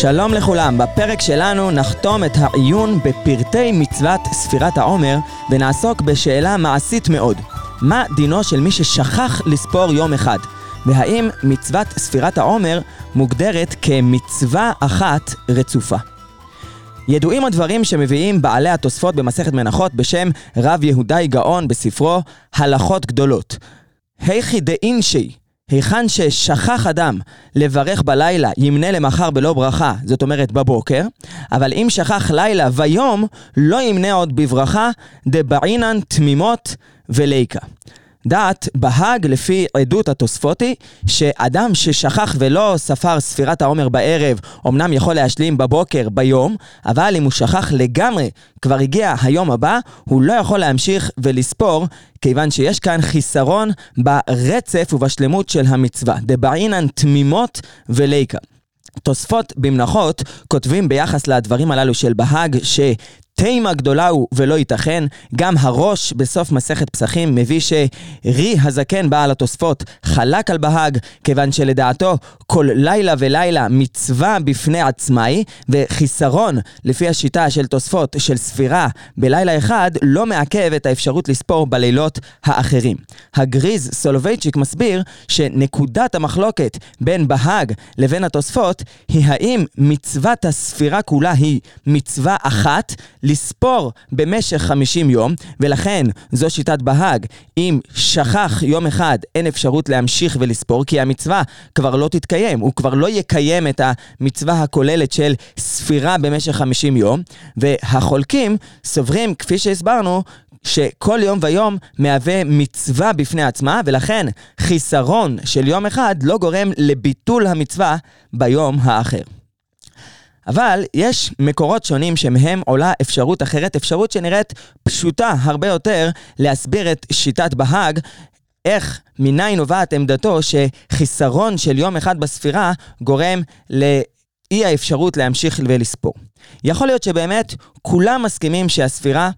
שלום לכולם, בפרק שלנו נחתום את העיון בפרטי מצוות ספירת העומר ונעסוק בשאלה מעשית מאוד. מה דינו של מי ששכח לספור יום אחד? והאם מצוות ספירת העומר מוגדרת כמצווה אחת רצופה? ידועים הדברים שמביאים בעלי התוספות במסכת מנחות בשם רב יהודאי גאון בספרו הלכות גדולות. היכי דאינשי היכן ששכח אדם לברך בלילה, ימנה למחר בלא ברכה, זאת אומרת בבוקר, אבל אם שכח לילה ויום, לא ימנה עוד בברכה, דבעינן תמימות וליקה. דעת בהאג לפי עדות התוספותי, שאדם ששכח ולא ספר ספירת העומר בערב, אמנם יכול להשלים בבוקר, ביום, אבל אם הוא שכח לגמרי, כבר הגיע היום הבא, הוא לא יכול להמשיך ולספור, כיוון שיש כאן חיסרון ברצף ובשלמות של המצווה. דבעינן תמימות וליקה. תוספות במנחות כותבים ביחס לדברים הללו של בהאג ש... תימה גדולה הוא ולא ייתכן. גם הראש בסוף מסכת פסחים מביא שרי הזקן בעל התוספות חלק על בהאג, כיוון שלדעתו כל לילה ולילה מצווה בפני עצמה היא, וחיסרון לפי השיטה של תוספות של ספירה בלילה אחד לא מעכב את האפשרות לספור בלילות האחרים. הגריז סולובייצ'יק מסביר שנקודת המחלוקת בין בהאג לבין התוספות היא האם מצוות הספירה כולה היא מצווה אחת לספור במשך 50 יום, ולכן זו שיטת בהאג. אם שכח יום אחד, אין אפשרות להמשיך ולספור, כי המצווה כבר לא תתקיים, הוא כבר לא יקיים את המצווה הכוללת של ספירה במשך 50 יום, והחולקים סוברים, כפי שהסברנו, שכל יום ויום מהווה מצווה בפני עצמה, ולכן חיסרון של יום אחד לא גורם לביטול המצווה ביום האחר. אבל יש מקורות שונים שמהם עולה אפשרות אחרת, אפשרות שנראית פשוטה הרבה יותר להסביר את שיטת בהאג, איך, מניין נובעת עמדתו שחיסרון של יום אחד בספירה גורם לאי האפשרות להמשיך ולספור. יכול להיות שבאמת כולם מסכימים שהספירה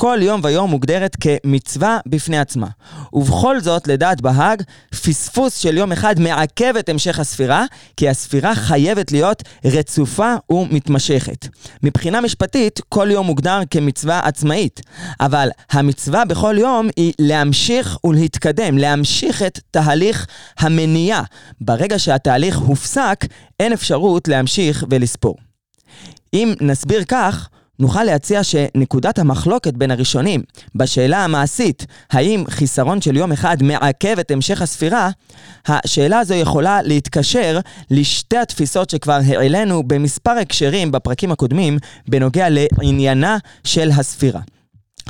כל יום ויום מוגדרת כמצווה בפני עצמה. ובכל זאת, לדעת בהאג, פספוס של יום אחד מעכב את המשך הספירה, כי הספירה חייבת להיות רצופה ומתמשכת. מבחינה משפטית, כל יום מוגדר כמצווה עצמאית, אבל המצווה בכל יום היא להמשיך ולהתקדם, להמשיך את תהליך המניעה. ברגע שהתהליך הופסק, אין אפשרות להמשיך ולספור. אם נסביר כך, נוכל להציע שנקודת המחלוקת בין הראשונים בשאלה המעשית, האם חיסרון של יום אחד מעכב את המשך הספירה, השאלה הזו יכולה להתקשר לשתי התפיסות שכבר העלינו במספר הקשרים בפרקים הקודמים בנוגע לעניינה של הספירה.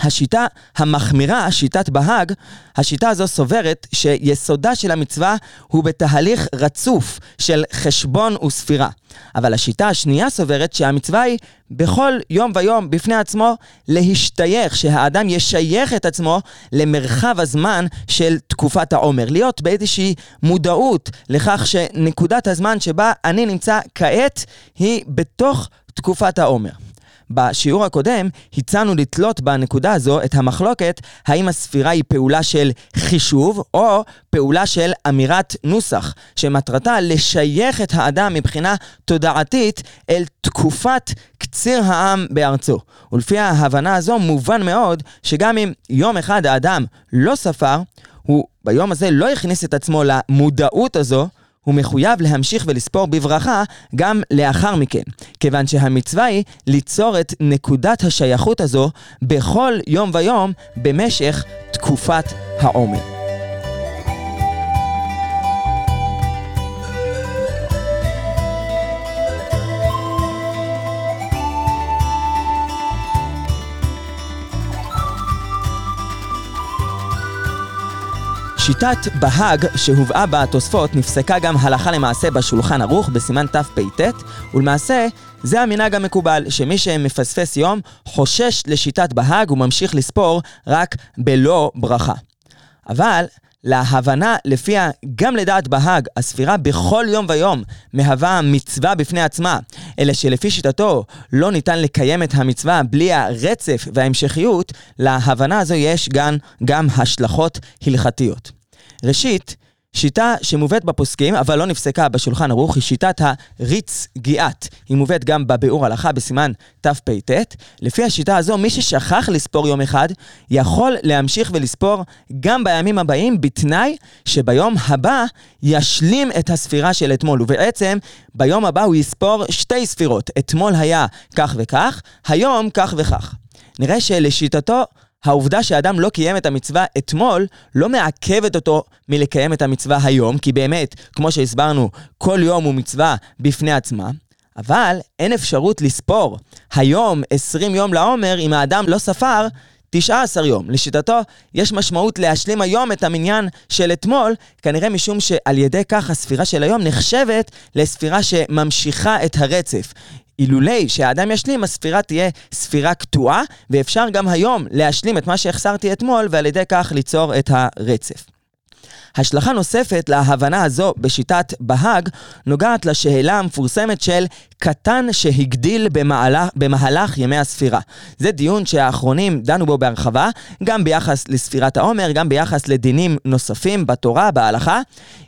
השיטה המחמירה, שיטת בהאג, השיטה הזו סוברת שיסודה של המצווה הוא בתהליך רצוף של חשבון וספירה. אבל השיטה השנייה סוברת שהמצווה היא בכל יום ויום בפני עצמו להשתייך, שהאדם ישייך את עצמו למרחב הזמן של תקופת העומר. להיות באיזושהי מודעות לכך שנקודת הזמן שבה אני נמצא כעת היא בתוך תקופת העומר. בשיעור הקודם הצענו לתלות בנקודה הזו את המחלוקת האם הספירה היא פעולה של חישוב או פעולה של אמירת נוסח, שמטרתה לשייך את האדם מבחינה תודעתית אל תקופת קציר העם בארצו. ולפי ההבנה הזו מובן מאוד שגם אם יום אחד האדם לא ספר, הוא ביום הזה לא הכניס את עצמו למודעות הזו, הוא מחויב להמשיך ולספור בברכה גם לאחר מכן, כיוון שהמצווה היא ליצור את נקודת השייכות הזו בכל יום ויום במשך תקופת העומר. שיטת בהאג שהובאה בתוספות נפסקה גם הלכה למעשה בשולחן ערוך בסימן תפ"ט ולמעשה זה המנהג המקובל שמי שמפספס יום חושש לשיטת בהאג וממשיך לספור רק בלא ברכה. אבל להבנה לפיה גם לדעת בהאג הספירה בכל יום ויום מהווה מצווה בפני עצמה, אלא שלפי שיטתו לא ניתן לקיים את המצווה בלי הרצף וההמשכיות, להבנה הזו יש גם, גם השלכות הלכתיות. ראשית, שיטה שמובאת בפוסקים, אבל לא נפסקה בשולחן ערוך, היא שיטת הריץ גיאת. היא מובאת גם בביאור הלכה בסימן תפ"ט. לפי השיטה הזו, מי ששכח לספור יום אחד, יכול להמשיך ולספור גם בימים הבאים, בתנאי שביום הבא ישלים את הספירה של אתמול. ובעצם, ביום הבא הוא יספור שתי ספירות. אתמול היה כך וכך, היום כך וכך. נראה שלשיטתו, העובדה שאדם לא קיים את המצווה אתמול, לא מעכבת אותו מלקיים את המצווה היום, כי באמת, כמו שהסברנו, כל יום הוא מצווה בפני עצמה. אבל אין אפשרות לספור היום 20 יום לעומר אם האדם לא ספר 19 יום. לשיטתו, יש משמעות להשלים היום את המניין של אתמול, כנראה משום שעל ידי כך הספירה של היום נחשבת לספירה שממשיכה את הרצף. אילולי שהאדם ישלים, הספירה תהיה ספירה קטועה, ואפשר גם היום להשלים את מה שהחסרתי אתמול, ועל ידי כך ליצור את הרצף. השלכה נוספת להבנה הזו בשיטת בהאג נוגעת לשאלה המפורסמת של קטן שהגדיל במהלך, במהלך ימי הספירה. זה דיון שהאחרונים דנו בו בהרחבה, גם ביחס לספירת העומר, גם ביחס לדינים נוספים בתורה, בהלכה.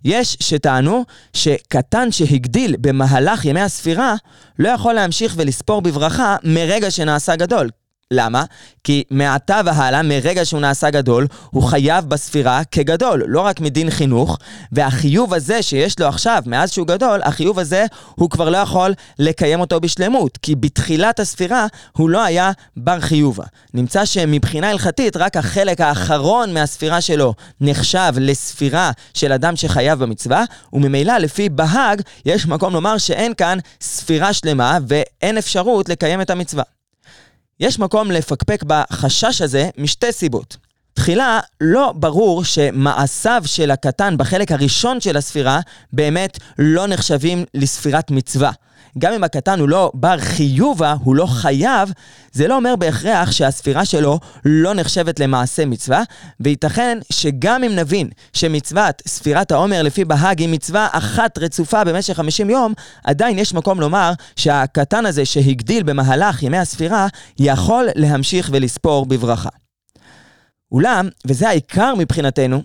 יש שטענו שקטן שהגדיל במהלך ימי הספירה לא יכול להמשיך ולספור בברכה מרגע שנעשה גדול. למה? כי מעתה והלאה, מרגע שהוא נעשה גדול, הוא חייב בספירה כגדול, לא רק מדין חינוך, והחיוב הזה שיש לו עכשיו, מאז שהוא גדול, החיוב הזה, הוא כבר לא יכול לקיים אותו בשלמות, כי בתחילת הספירה הוא לא היה בר חיובה. נמצא שמבחינה הלכתית, רק החלק האחרון מהספירה שלו נחשב לספירה של אדם שחייב במצווה, וממילא לפי בהאג, יש מקום לומר שאין כאן ספירה שלמה ואין אפשרות לקיים את המצווה. יש מקום לפקפק בחשש הזה משתי סיבות. תחילה, לא ברור שמעשיו של הקטן בחלק הראשון של הספירה באמת לא נחשבים לספירת מצווה. גם אם הקטן הוא לא בר חיובה, הוא לא חייב, זה לא אומר בהכרח שהספירה שלו לא נחשבת למעשה מצווה, וייתכן שגם אם נבין שמצוות ספירת העומר לפי בהאג היא מצווה אחת רצופה במשך 50 יום, עדיין יש מקום לומר שהקטן הזה שהגדיל במהלך ימי הספירה, יכול להמשיך ולספור בברכה. אולם, וזה העיקר מבחינתנו,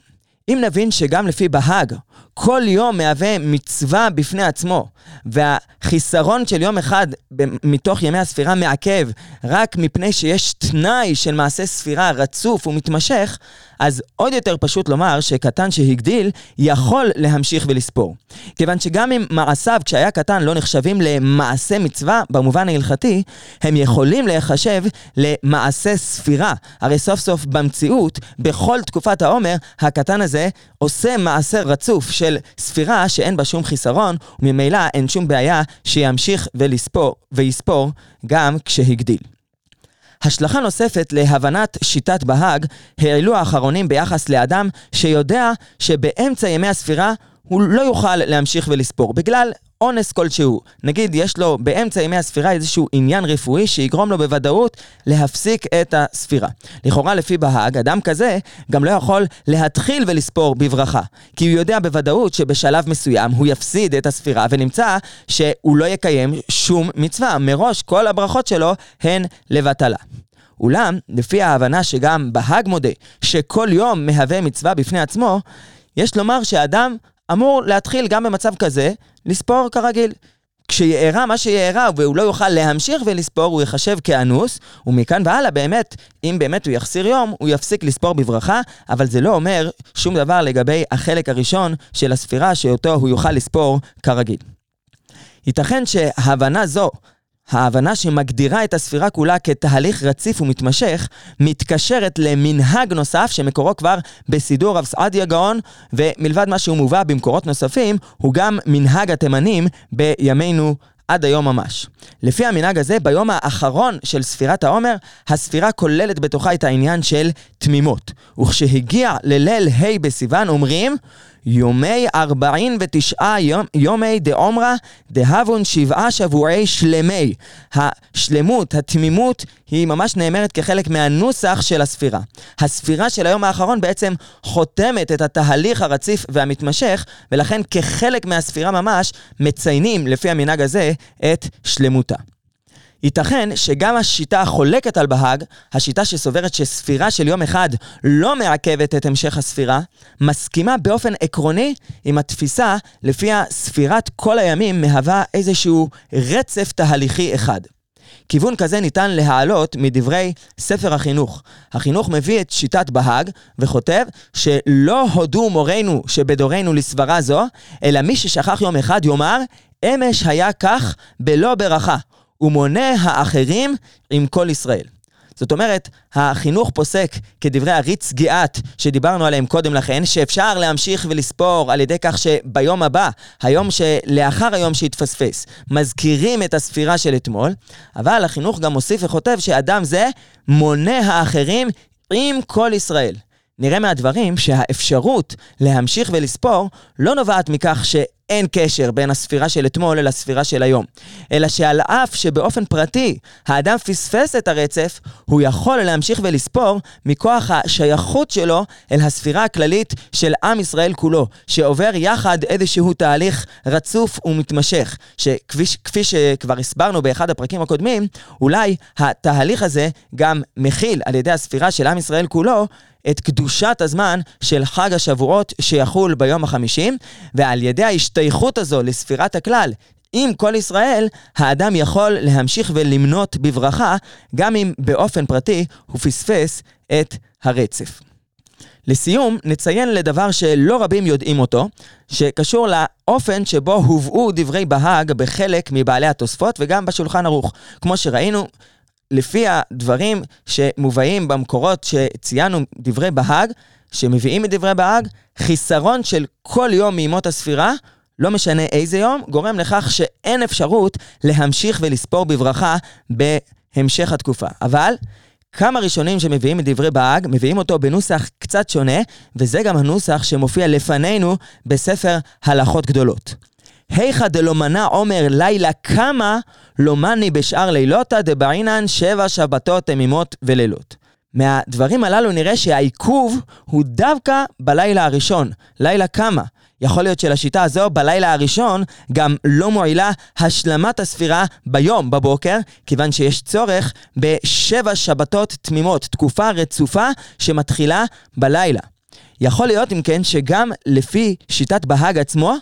אם נבין שגם לפי בהאג, כל יום מהווה מצווה בפני עצמו, והחיסרון של יום אחד מתוך ימי הספירה מעכב רק מפני שיש תנאי של מעשה ספירה רצוף ומתמשך, אז עוד יותר פשוט לומר שקטן שהגדיל יכול להמשיך ולספור. כיוון שגם אם מעשיו כשהיה קטן לא נחשבים למעשה מצווה במובן ההלכתי, הם יכולים להיחשב למעשה ספירה. הרי סוף סוף במציאות, בכל תקופת העומר, הקטן הזה עושה מעשה רצוף של ספירה שאין בה שום חיסרון, וממילא אין שום בעיה שימשיך ולספור, ויספור גם כשהגדיל. השלכה נוספת להבנת שיטת בהאג העלו האחרונים ביחס לאדם שיודע שבאמצע ימי הספירה הוא לא יוכל להמשיך ולספור, בגלל אונס כלשהו. נגיד, יש לו באמצע ימי הספירה איזשהו עניין רפואי שיגרום לו בוודאות להפסיק את הספירה. לכאורה, לפי בהאג, אדם כזה גם לא יכול להתחיל ולספור בברכה. כי הוא יודע בוודאות שבשלב מסוים הוא יפסיד את הספירה ונמצא שהוא לא יקיים שום מצווה. מראש כל הברכות שלו הן לבטלה. אולם, לפי ההבנה שגם בהאג מודה שכל יום מהווה מצווה בפני עצמו, יש לומר שאדם אמור להתחיל גם במצב כזה לספור כרגיל. כשיארע מה שיארע והוא לא יוכל להמשיך ולספור, הוא ייחשב כאנוס, ומכאן והלאה באמת, אם באמת הוא יחסיר יום, הוא יפסיק לספור בברכה, אבל זה לא אומר שום דבר לגבי החלק הראשון של הספירה שאותו הוא יוכל לספור כרגיל. ייתכן שהבנה זו ההבנה שמגדירה את הספירה כולה כתהליך רציף ומתמשך, מתקשרת למנהג נוסף שמקורו כבר בסידור רב סעדיה גאון, ומלבד מה שהוא מובא במקורות נוספים, הוא גם מנהג התימנים בימינו עד היום ממש. לפי המנהג הזה, ביום האחרון של ספירת העומר, הספירה כוללת בתוכה את העניין של תמימות. וכשהגיע לליל ה' בסיוון אומרים יומי ארבעין ותשעה יומי דעומרה דהבון שבעה שבועי שלמי. השלמות, התמימות, היא ממש נאמרת כחלק מהנוסח של הספירה. הספירה של היום האחרון בעצם חותמת את התהליך הרציף והמתמשך, ולכן כחלק מהספירה ממש מציינים, לפי המנהג הזה, את שלמותה. ייתכן שגם השיטה החולקת על בהאג, השיטה שסוברת שספירה של יום אחד לא מעכבת את המשך הספירה, מסכימה באופן עקרוני עם התפיסה לפיה ספירת כל הימים מהווה איזשהו רצף תהליכי אחד. כיוון כזה ניתן להעלות מדברי ספר החינוך. החינוך מביא את שיטת בהאג וכותב שלא הודו מורינו שבדורנו לסברה זו, אלא מי ששכח יום אחד יאמר, אמש היה כך בלא ברכה, ומונה האחרים עם כל ישראל. זאת אומרת, החינוך פוסק, כדברי הריץ גיאת שדיברנו עליהם קודם לכן, שאפשר להמשיך ולספור על ידי כך שביום הבא, היום שלאחר היום שהתפספס, מזכירים את הספירה של אתמול, אבל החינוך גם מוסיף וכותב שאדם זה מונה האחרים עם כל ישראל. נראה מהדברים שהאפשרות להמשיך ולספור לא נובעת מכך שאין קשר בין הספירה של אתמול אל הספירה של היום, אלא שעל אף שבאופן פרטי האדם פספס את הרצף, הוא יכול להמשיך ולספור מכוח השייכות שלו אל הספירה הכללית של עם ישראל כולו, שעובר יחד איזשהו תהליך רצוף ומתמשך, שכפי שכבר הסברנו באחד הפרקים הקודמים, אולי התהליך הזה גם מכיל על ידי הספירה של עם ישראל כולו את קדושת הזמן של חג השבועות שיחול ביום החמישים, ועל ידי ההשתייכות הזו לספירת הכלל עם כל ישראל, האדם יכול להמשיך ולמנות בברכה, גם אם באופן פרטי הוא פספס את הרצף. לסיום, נציין לדבר שלא רבים יודעים אותו, שקשור לאופן שבו הובאו דברי בהאג בחלק מבעלי התוספות וגם בשולחן ערוך. כמו שראינו, לפי הדברים שמובאים במקורות שציינו דברי בהאג, שמביאים מדברי בהאג, חיסרון של כל יום מימות הספירה, לא משנה איזה יום, גורם לכך שאין אפשרות להמשיך ולספור בברכה בהמשך התקופה. אבל כמה ראשונים שמביאים את דברי בהאג, מביאים אותו בנוסח קצת שונה, וזה גם הנוסח שמופיע לפנינו בספר הלכות גדולות. היכא דלא מנע עומר לילה כמה לא מני בשאר לילותא דבעינן שבע שבתות תמימות ולילות. מהדברים הללו נראה שהעיכוב הוא דווקא בלילה הראשון, לילה כמה. יכול להיות שלשיטה הזו בלילה הראשון גם לא מועילה השלמת הספירה ביום, בבוקר, כיוון שיש צורך בשבע שבתות תמימות, תקופה רצופה שמתחילה בלילה. יכול להיות אם כן שגם לפי שיטת בהאג עצמו,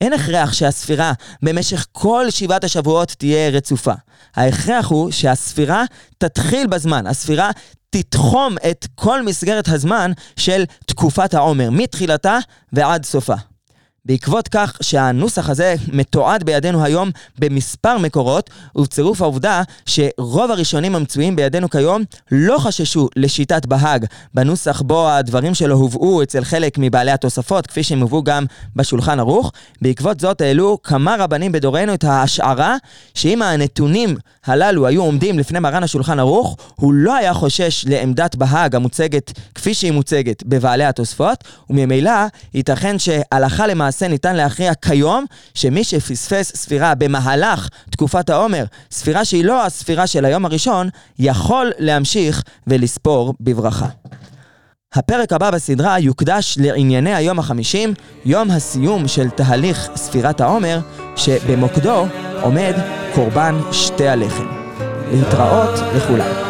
אין הכרח שהספירה במשך כל שבעת השבועות תהיה רצופה. ההכרח הוא שהספירה תתחיל בזמן, הספירה תתחום את כל מסגרת הזמן של תקופת העומר, מתחילתה ועד סופה. בעקבות כך שהנוסח הזה מתועד בידינו היום במספר מקורות, ובצירוף העובדה שרוב הראשונים המצויים בידינו כיום לא חששו לשיטת בהאג בנוסח בו הדברים שלו הובאו אצל חלק מבעלי התוספות, כפי שהם הובאו גם בשולחן ערוך. בעקבות זאת העלו כמה רבנים בדורנו את ההשערה שאם הנתונים הללו היו עומדים לפני מרן השולחן ערוך, הוא לא היה חושש לעמדת בהאג המוצגת כפי שהיא מוצגת בבעלי התוספות, וממילא ייתכן שהלכה למעשה למעשה ניתן להכריע כיום שמי שפספס ספירה במהלך תקופת העומר, ספירה שהיא לא הספירה של היום הראשון, יכול להמשיך ולספור בברכה. הפרק הבא בסדרה יוקדש לענייני היום החמישים, יום הסיום של תהליך ספירת העומר, שבמוקדו עומד קורבן שתי הלחם. להתראות לכולם.